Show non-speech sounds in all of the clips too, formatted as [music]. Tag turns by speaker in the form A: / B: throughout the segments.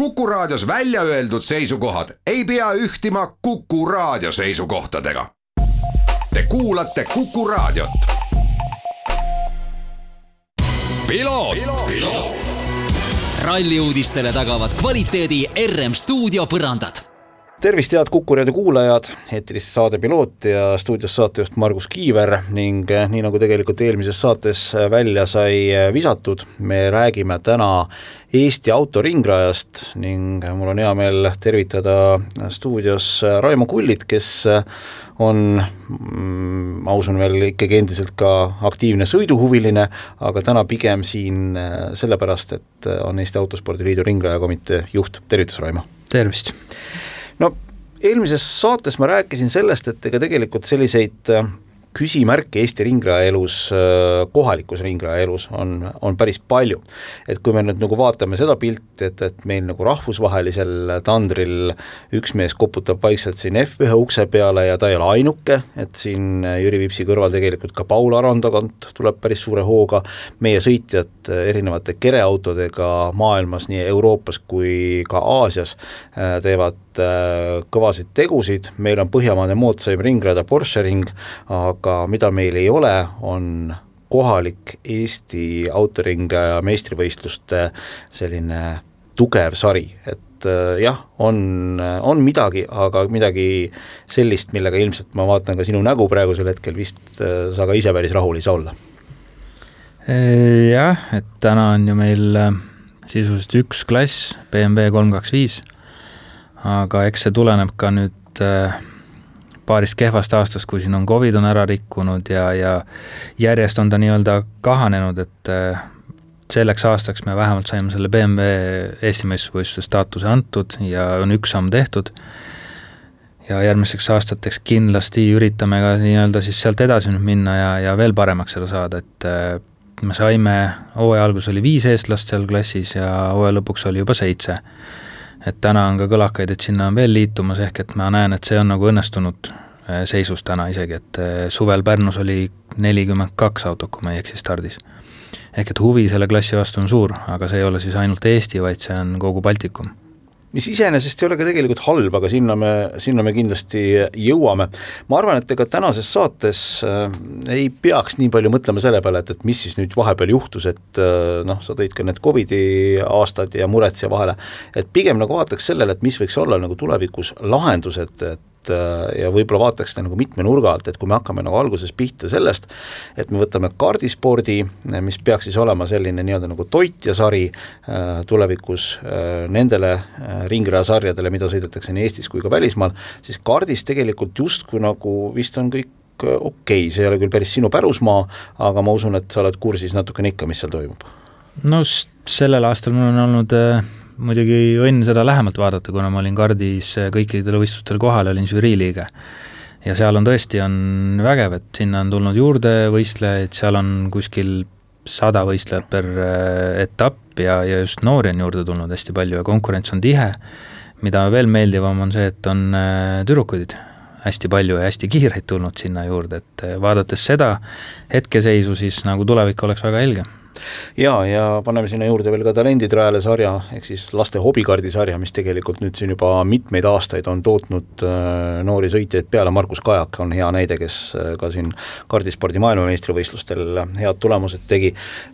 A: Kuku Raadios välja öeldud seisukohad ei pea ühtima Kuku Raadio seisukohtadega. Te kuulate Kuku Raadiot.
B: ralli uudistele tagavad kvaliteedi RM stuudio põrandad
C: tervist, head Kuku raadio kuulajad, eetris saade Piloot ja stuudios saatejuht Margus Kiiver ning eh, nii nagu tegelikult eelmises saates välja sai eh, visatud, me räägime täna Eesti autoringrajast ning mul on hea meel tervitada stuudios Raimo Kullit, kes on mm, ma usun veel ikkagi endiselt ka aktiivne sõiduhuviline, aga täna pigem siin eh, sellepärast, et on Eesti Autospordi Liidu ringrajakomitee juht, tervitus Raimo!
D: tervist!
C: No eelmises saates ma rääkisin sellest, et ega tegelikult selliseid äh, küsimärke Eesti ringrajaelus, äh, kohalikus ringrajaelus on, on päris palju. et kui me nüüd nagu vaatame seda pilti, et, et meil nagu rahvusvahelisel tandril üks mees koputab vaikselt siin F1 ukse peale ja ta ei ole ainuke, et siin Jüri Vipsi kõrval tegelikult ka Paul Aron tagant tuleb päris suure hooga, meie sõitjad erinevate kereautodega maailmas, nii Euroopas kui ka Aasias äh, teevad äh, kõvasid tegusid, meil on Põhjamaade moodsaim ringrada Porsche ring, aga aga mida meil ei ole, on kohalik Eesti autoringraja meistrivõistluste selline tugev sari, et äh, jah, on, on midagi, aga midagi sellist, millega ilmselt ma vaatan ka sinu nägu praegusel hetkel, vist äh, sa ka ise päris rahul ei saa olla.
D: Jah, et täna on ju meil äh, sisuliselt üks klass, BMW kolm kaks viis, aga eks see tuleneb ka nüüd äh, paarist kehvast aastast, kui siin on Covid on ära rikkunud ja, ja järjest on ta nii-öelda kahanenud, et äh, selleks aastaks me vähemalt saime selle BMW Eesti meistrivõistluse staatuse antud ja on üks samm tehtud. ja järgmiseks aastateks kindlasti üritame ka nii-öelda siis sealt edasi nüüd minna ja, ja veel paremaks seda saada, et äh, me saime, hooaja alguses oli viis eestlast seal klassis ja hooaja lõpuks oli juba seitse et täna on ka kõlakaid, et sinna on veel liitumas, ehk et ma näen, et see on nagu õnnestunud seisus täna isegi, et äh, suvel Pärnus oli nelikümmend kaks autot, kui ma ei eksi, stardis. ehk et huvi selle klassi vastu on suur, aga see ei ole siis ainult Eesti, vaid see on kogu Baltikum
C: mis iseenesest ei ole ka tegelikult halb, aga sinna me, sinna me kindlasti jõuame. ma arvan, et ega tänases saates äh, ei peaks nii palju mõtlema selle peale, et, et mis siis nüüd vahepeal juhtus, et äh, noh, sa tõid ka need Covidi aastad ja mured siia vahele, et pigem nagu vaataks sellele, et mis võiks olla nagu tulevikus lahendused, et äh, ja võib-olla vaataks seda nagu mitme nurga alt, et kui me hakkame nagu alguses pihta sellest, et me võtame kaardispordi, mis peaks siis olema selline nii-öelda nagu toitjasari äh, tulevikus äh, nendele ringrajasarjadele, mida sõidetakse nii Eestis kui ka välismaal, siis kaardis tegelikult justkui nagu vist on kõik okei okay,, see ei ole küll päris sinu pärusmaa, aga ma usun, et sa oled kursis natukene ikka, mis seal toimub.
D: no sellel aastal mul on olnud äh muidugi õnn seda lähemalt vaadata, kuna ma olin kardis kõikidel võistlustel kohal olin žürii liige. ja seal on tõesti, on vägev, et sinna on tulnud juurde võistlejaid, seal on kuskil sada võistlejat per äh, etapp ja, ja just noori on juurde tulnud hästi palju ja konkurents on tihe, mida veel meeldivam on see, et on äh, tüdrukuid hästi palju ja hästi kiireid tulnud sinna juurde, et vaadates seda hetkeseisu, siis nagu tulevik oleks väga helge
C: jaa, ja paneme sinna juurde veel ka Talendid rajale sarja, ehk siis laste hobikaardi sarja, mis tegelikult nüüd siin juba mitmeid aastaid on tootnud äh, noori sõitjaid peale, Markus Kajak on hea näide, kes äh, ka siin kaardispordi maailmameistrivõistlustel head tulemused tegi.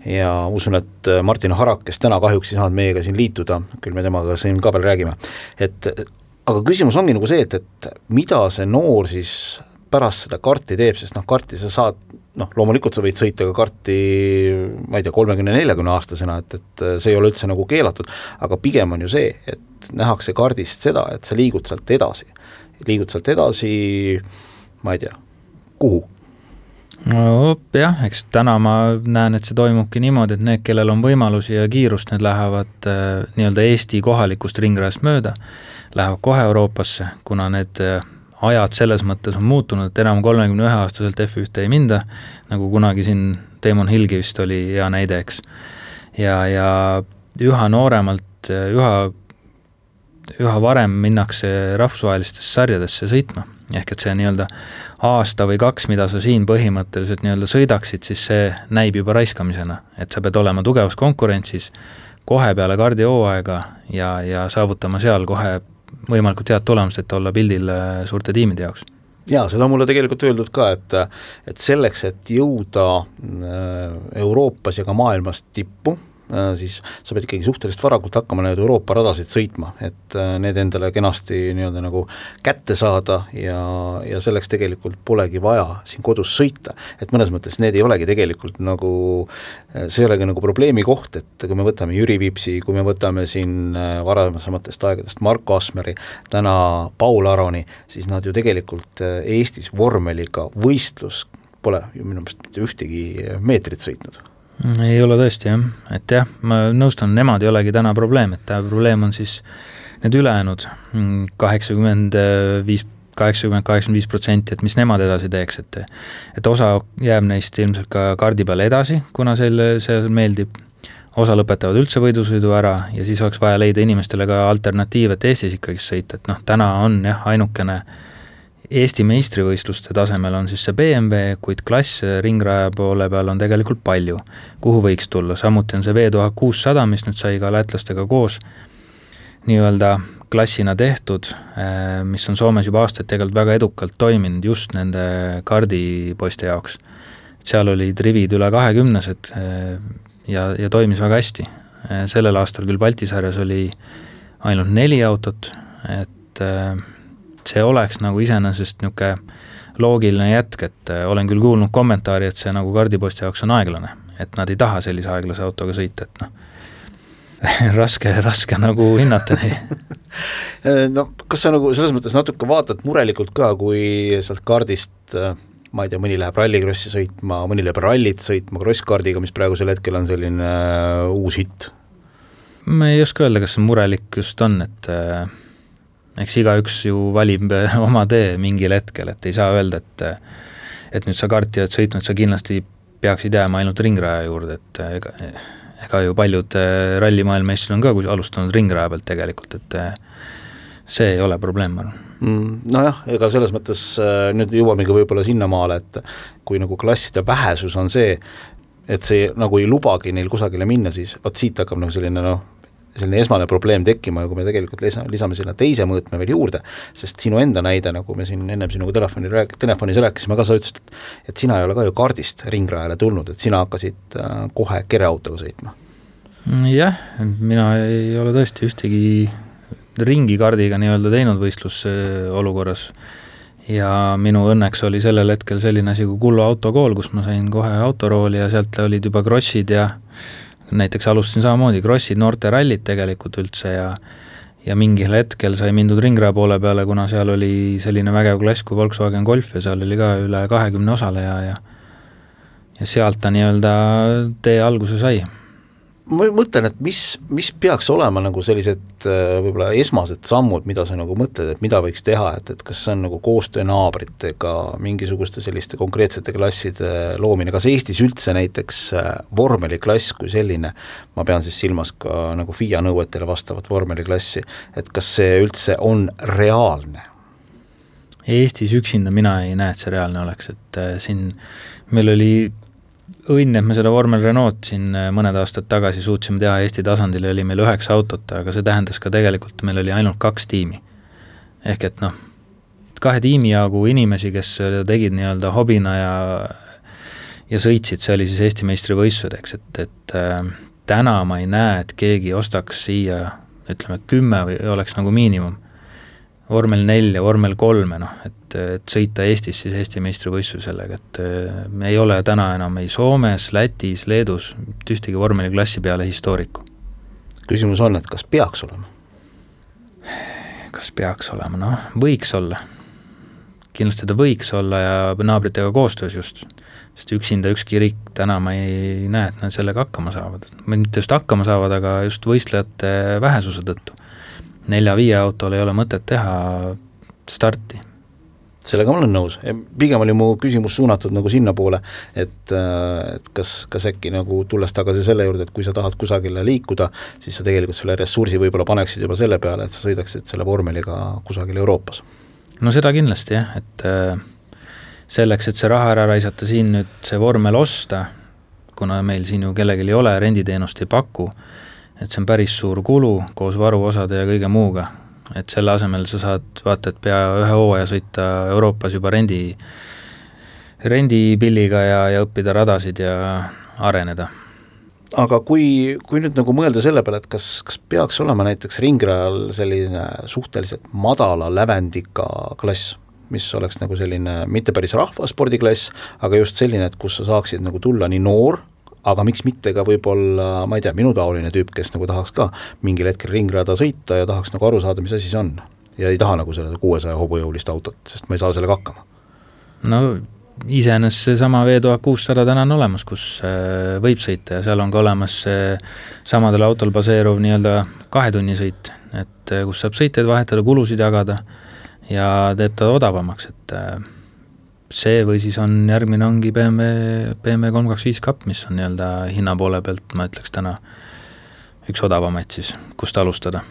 C: Ja usun, et äh, Martin Harak, kes täna kahjuks ei saanud meiega siin liituda, küll me temaga siin ka veel räägime, et aga küsimus ongi nagu see, et, et mida see noor siis pärast seda karti teeb, sest noh, karti sa saad noh, loomulikult sa võid sõita ka karti ma ei tea, kolmekümne, neljakümne aastasena, et, et see ei ole üldse nagu keelatud, aga pigem on ju see, et nähakse kardist seda, et sa liigud sealt edasi. liigud sealt edasi, ma ei tea, kuhu?
D: no jah, eks täna ma näen, et see toimubki niimoodi, et need, kellel on võimalusi ja kiirust, need lähevad äh, nii-öelda Eesti kohalikust ringrajast mööda, lähevad kohe Euroopasse, kuna need äh, ajad selles mõttes on muutunud, et enam kolmekümne ühe aastaselt F1-te ei minda, nagu kunagi siin Damon Hillgi vist oli hea näide, eks. ja, ja üha nooremalt, üha, üha varem minnakse rahvusvahelistesse sarjadesse sõitma, ehk et see nii-öelda aasta või kaks, mida sa siin põhimõtteliselt nii-öelda sõidaksid, siis see näib juba raiskamisena, et sa pead olema tugevas konkurentsis, kohe peale kardihooaega ja, ja saavutama seal kohe võimalikult head tulemust, et olla pildil äh, suurte tiimide jaoks.
C: Jaa, seda on mulle tegelikult öeldud ka, et et selleks, et jõuda äh, Euroopas ja ka maailmas tippu, siis sa pead ikkagi suhteliselt varakult hakkama need Euroopa radasid sõitma, et äh, need endale kenasti nii-öelda nagu kätte saada ja, ja selleks tegelikult polegi vaja siin kodus sõita. et mõnes mõttes need ei olegi tegelikult nagu, äh, see ei olegi nagu probleemi koht, et kui me võtame Jüri Vipsi, kui me võtame siin varasematest aegadest Marko Asmeri, täna Paul Aroni, siis nad ju tegelikult Eestis vormeliga võistlus pole ju minu meelest mitte ühtegi meetrit sõitnud
D: ei ole tõesti jah, et jah, ma nõustun, nemad ei olegi täna probleem, et probleem on siis need ülejäänud mm, kaheksakümmend viis, kaheksakümmend, kaheksakümmend viis protsenti, et mis nemad edasi teeks, et et osa jääb neist ilmselt ka kaardi peale edasi, kuna selle, see meeldib, osa lõpetavad üldse võidusõidu ära ja siis oleks vaja leida inimestele ka alternatiiv, et Eestis ikkagi sõita, et noh, täna on jah, ainukene äh, Eesti meistrivõistluste tasemel on siis see BMW, kuid klasse ringraja poole peal on tegelikult palju, kuhu võiks tulla, samuti on see V tuhat kuussada, mis nüüd sai ka lätlastega koos nii-öelda klassina tehtud, eh, mis on Soomes juba aastaid tegelikult väga edukalt toiminud just nende kardipoiste jaoks. seal olid rivid üle kahekümnesed eh, ja, ja toimis väga hästi. Eh, sellel aastal küll Balti sarjas oli ainult neli autot, et see oleks nagu iseenesest niisugune loogiline jätk, et äh, olen küll kuulnud kommentaari, et see nagu kardiposti jaoks on aeglane, et nad ei taha sellise aeglase autoga sõita, et noh, [laughs] raske, raske nagu hinnata neid [laughs]
C: no kas sa nagu selles mõttes natuke vaatad murelikult ka, kui sealt kaardist äh, ma ei tea, mõni läheb rallikrossi sõitma, mõni läheb rallit sõitma krosskaardiga, mis praegusel hetkel on selline uus hitt?
D: ma ei oska öelda, kas see murelik just on, et uh, eks igaüks ju valib [laughs] oma tee mingil hetkel, et ei saa öelda, et et nüüd sa karti oled sõitnud, sa kindlasti peaksid jääma ainult ringraja juurde, et ega, ega ju paljud äh, rallimaailma meistrid on ka alustanud ringraja pealt tegelikult, et see ei ole probleem, ma arvan.
C: Mm, nojah, ega selles mõttes nüüd jõuamegi võib-olla sinnamaale, et kui nagu klasside vähesus on see, et see nagu ei lubagi neil kusagile minna, siis vot siit hakkab nagu selline noh, selline esmane probleem tekkima ja kui me tegelikult lisa, lisame sinna teise mõõtme veel juurde, sest sinu enda näide, nagu me siin ennem sinuga telefoni rääk-, telefonis rääkisime ka, sa ütlesid, et et sina ei ole ka ju kaardist ringrajale tulnud, et sina hakkasid äh, kohe kereautoga sõitma.
D: jah, mina ei ole tõesti ühtegi ringikaardiga nii-öelda teinud võistlusolukorras ja minu õnneks oli sellel hetkel selline asi kui Kullo autokool, kus ma sain kohe autorooli ja sealt olid juba krossid ja näiteks alustasin samamoodi krossid, noorterallid tegelikult üldse ja ja mingil hetkel sai mindud ringraja poole peale, kuna seal oli selline vägev klass kui Volkswagen Golf ja seal oli ka üle kahekümne osaleja ja ja sealt ta nii-öelda tee alguse sai
C: ma mõtlen, et mis, mis peaks olema nagu sellised äh, võib-olla esmased sammud, mida sa nagu mõtled, et mida võiks teha, et, et kas see on nagu koostöö naabritega, mingisuguste selliste konkreetsete klasside loomine, kas Eestis üldse näiteks äh, vormeliklass kui selline, ma pean siis silmas ka nagu FIA nõuetele vastavat vormeliklassi, et kas see üldse on reaalne?
D: Eestis üksinda mina ei näe, et see reaalne oleks, et äh, siin meil oli õnn, et me seda vormel Renault siin äh, mõned aastad tagasi suutsime teha Eesti tasandil oli meil üheksa autot, aga see tähendas ka tegelikult, meil oli ainult kaks tiimi. ehk et noh, kahe tiimi jagu inimesi, kes tegid nii-öelda hobina ja ja sõitsid, see oli siis Eesti meistrivõistlused, eks, et, et äh, täna ma ei näe, et keegi ostaks siia ütleme, kümme või oleks nagu miinimum vormel nelja, vormel kolme, noh, et, et sõita Eestis siis Eesti meistrivõistluse sellega, et äh, ei ole täna enam ei Soomes, Lätis, Leedus mitte ühtegi vormeliklassi peale histooriku.
C: küsimus on, et kas peaks olema?
D: kas peaks olema, noh, võiks olla. kindlasti ta võiks olla ja naabritega koostöös just, sest üksinda ükski riik täna ma ei näe, et nad sellega hakkama saavad. mitte just hakkama saavad, aga just võistlejate vähesuse tõttu nelja-viie autol ei ole mõtet teha starti.
C: sellega ma olen nõus, pigem oli mu küsimus suunatud nagu sinnapoole, et et kas, kas äkki nagu tulles tagasi selle juurde, et kui sa tahad kusagile liikuda, siis sa tegelikult selle ressursi võib-olla paneksid juba selle peale, et sa sõidaksid selle vormeliga kusagil Euroopas.
D: no seda kindlasti jah, et äh, selleks, et see raha ära raisata, siin nüüd see vormel osta, kuna meil siin ju kellelgi ei ole, renditeenust ei paku, et see on päris suur kulu koos varuosade ja kõige muuga. et selle asemel sa saad vaata et pea ühe hooaja sõita Euroopas juba rendi, rendipilliga ja, ja õppida radasid ja areneda
C: aga kui, kui nüüd nagu mõelda selle peale, et kas, kas peaks olema näiteks ringrajal selline suhteliselt madala lävendiga klass, mis oleks nagu selline mitte päris rahvaspordiklass, aga just selline, et kus sa saaksid nagu tulla nii noor, aga miks mitte ka võib-olla, ma ei tea, minutaoline tüüp, kes nagu tahaks ka mingil hetkel ringrada sõita ja tahaks nagu aru saada, mis asi see on. ja ei taha nagu selle kuuesaja hobujõulist autot, sest ma ei saa sellega hakkama.
D: no iseenesest seesama V tuhat kuussada täna on olemas, kus äh, võib sõita ja seal on ka olemas see samadel autol baseeruv nii-öelda kahetunnisõit, et äh, kus saab sõitjaid vahetada, kulusid jagada ja teeb ta odavamaks, et äh, see või siis on järgmine ongi BMW, BMW kolm kaks viis kapp, mis on nii-öelda hinna poole pealt, ma ütleks täna üks odavamaid siis, kust alustada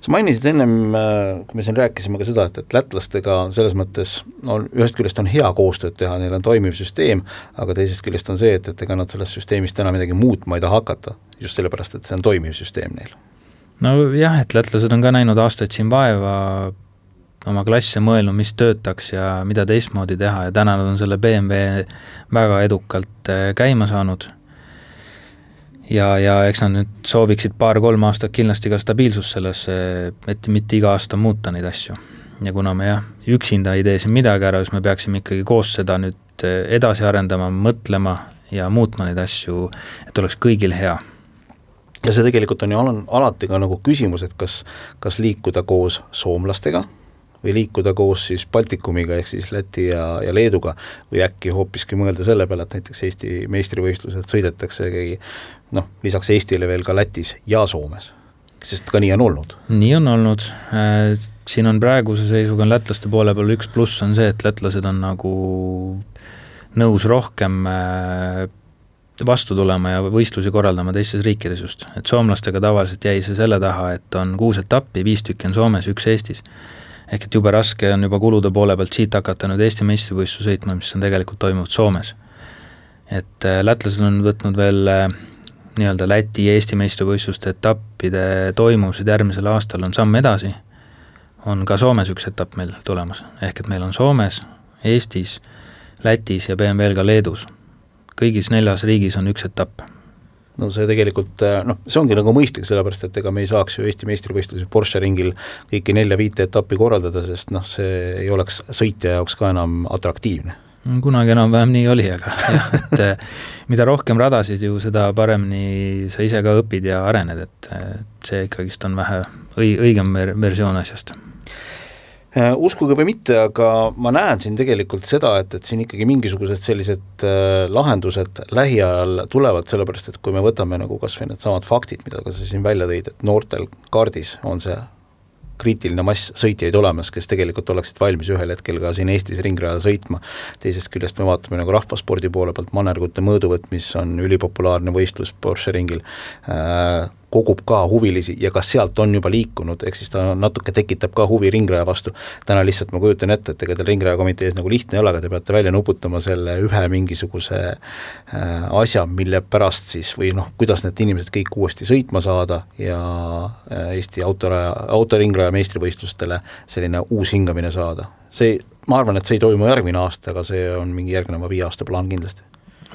C: sa mainisid ennem, äh, kui me siin rääkisime ka seda, et, et lätlastega selles mõttes on, ühest küljest on hea koostööd teha, neil on toimiv süsteem, aga teisest küljest on see, et, et ega nad sellest süsteemist enam midagi muutma ei taha hakata, just sellepärast, et see on toimiv süsteem neil.
D: nojah, et lätlased on ka näinud aastaid siin vaeva, oma klasse mõelnud, mis töötaks ja mida teistmoodi teha ja täna nad on selle BMW väga edukalt äh, käima saanud ja, ja eks nad nüüd sooviksid paar-kolm aastat kindlasti ka stabiilsust sellesse, et mitte iga aasta muuta neid asju. ja kuna me jah, üksinda ei tee siin midagi ära, siis me peaksime ikkagi koos seda nüüd edasi arendama, mõtlema ja muutma neid asju, et oleks kõigil hea
C: ja see tegelikult on ju al alati ka nagu küsimus, et kas, kas liikuda koos soomlastega või liikuda koos siis Baltikumiga, ehk siis Läti ja, ja Leeduga, või äkki hoopiski mõelda selle peale, et näiteks Eesti meistrivõistlused sõidetaksegi noh, lisaks Eestile veel ka Lätis ja Soomes, sest ka nii on olnud.
D: nii on olnud, äh, siin on praeguse seisuga on lätlaste poole peal üks pluss on see, et lätlased on nagu nõus rohkem äh, vastu tulema ja võistlusi korraldama teistes riikides just, et soomlastega tavaliselt jäi see selle taha, et on kuus etappi, viis tükki on Soomes, üks Eestis ehk et jube raske on juba kulude poole pealt siit hakata nüüd Eesti meistrivõistlusi sõitma, mis on tegelikult toimunud Soomes. et äh, lätlased on võtnud veel äh, nii-öelda Läti Eesti meistrivõistluste etappide toimused järgmisel aastal on samm edasi, on ka Soomes üks etapp meil tulemas, ehk et meil on Soomes, Eestis, Lätis ja BMW-l ka Leedus. kõigis neljas riigis on üks etapp
C: no see tegelikult äh, noh, see ongi nagu mõistlik, sellepärast et ega me ei saaks ju Eesti meistrivõistlusi Porsche ringil kõiki nelja-viite etappi korraldada, sest noh, see ei oleks sõitja jaoks ka enam atraktiivne.
D: kunagi enam-vähem nii oli, aga [laughs] jah, et äh, mida rohkem radasid ju, seda paremini sa ise ka õpid ja arened, et see ikkagist on vähe õi-, õigem ver-, versioon asjast
C: Äh, uskuge või mitte, aga ma näen siin tegelikult seda, et, et siin ikkagi mingisugused sellised äh, lahendused lähiajal tulevad, sellepärast et kui me võtame nagu kas või needsamad faktid, mida ka sa siin välja tõid, et noortel kaardis on see kriitiline mass sõitjaid olemas, kes tegelikult oleksid valmis ühel hetkel ka siin Eestis ringrajal sõitma. teisest küljest me vaatame nagu rahvaspordi poole pealt manergute mõõduvõtt, mis on ülipopulaarne võistlus Porsche ringil äh,, kogub ka huvilisi ja ka sealt on juba liikunud, ehk siis ta natuke tekitab ka huvi ringraja vastu. täna lihtsalt ma kujutan ette, et ega teil ringrajakomitees nagu lihtne ei ole, aga te peate välja nuputama selle ühe mingisuguse äh, asja, mille pärast siis või noh, kuidas need inimesed kõik uuesti sõitma saada ja äh, Eesti autoraja, autoringraja meistrivõistlustele selline uus hingamine saada. see, ma arvan, et see ei toimu järgmine aasta, aga see on mingi järgneva viie aasta plaan kindlasti.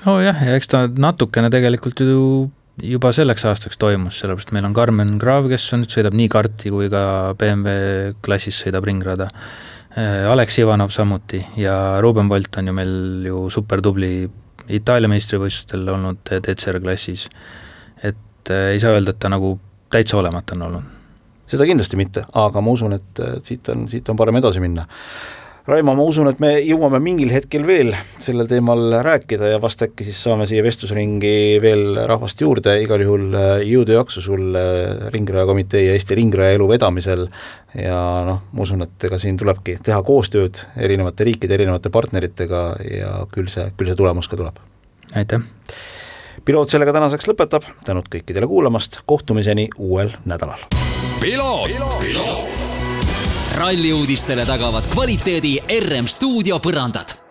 D: nojah, ja eks ta natukene tegelikult ju juba selleks aastaks toimus, sellepärast meil on Carmen Grav, kes on, sõidab nii karti kui ka BMW klassis sõidab ringrada. Äh, Alex Ivanov samuti ja Ruben Bolt on ju meil ju supertubli Itaalia meistrivõistlustel olnud DCR klassis. et äh, ei saa öelda, et ta nagu täitsa olematu on olnud.
C: seda kindlasti mitte, aga ma usun, et siit on, siit on parem edasi minna Raimo, ma usun, et me jõuame mingil hetkel veel sellel teemal rääkida ja vast äkki siis saame siia vestlusringi veel rahvast juurde, igal juhul äh, jõudu ja jaksu sulle äh, Ringrajakomitee ja Eesti Ringraja elu vedamisel ja noh, ma usun, et ega siin tulebki teha koostööd erinevate riikide, erinevate partneritega ja küll see, küll see tulemus ka tuleb.
D: aitäh!
C: piloot sellega tänaseks lõpetab, tänud kõikidele kuulamast, kohtumiseni uuel nädalal! piloot, piloot.!
B: Ralli uudistele tagavad kvaliteedi RM stuudio põrandad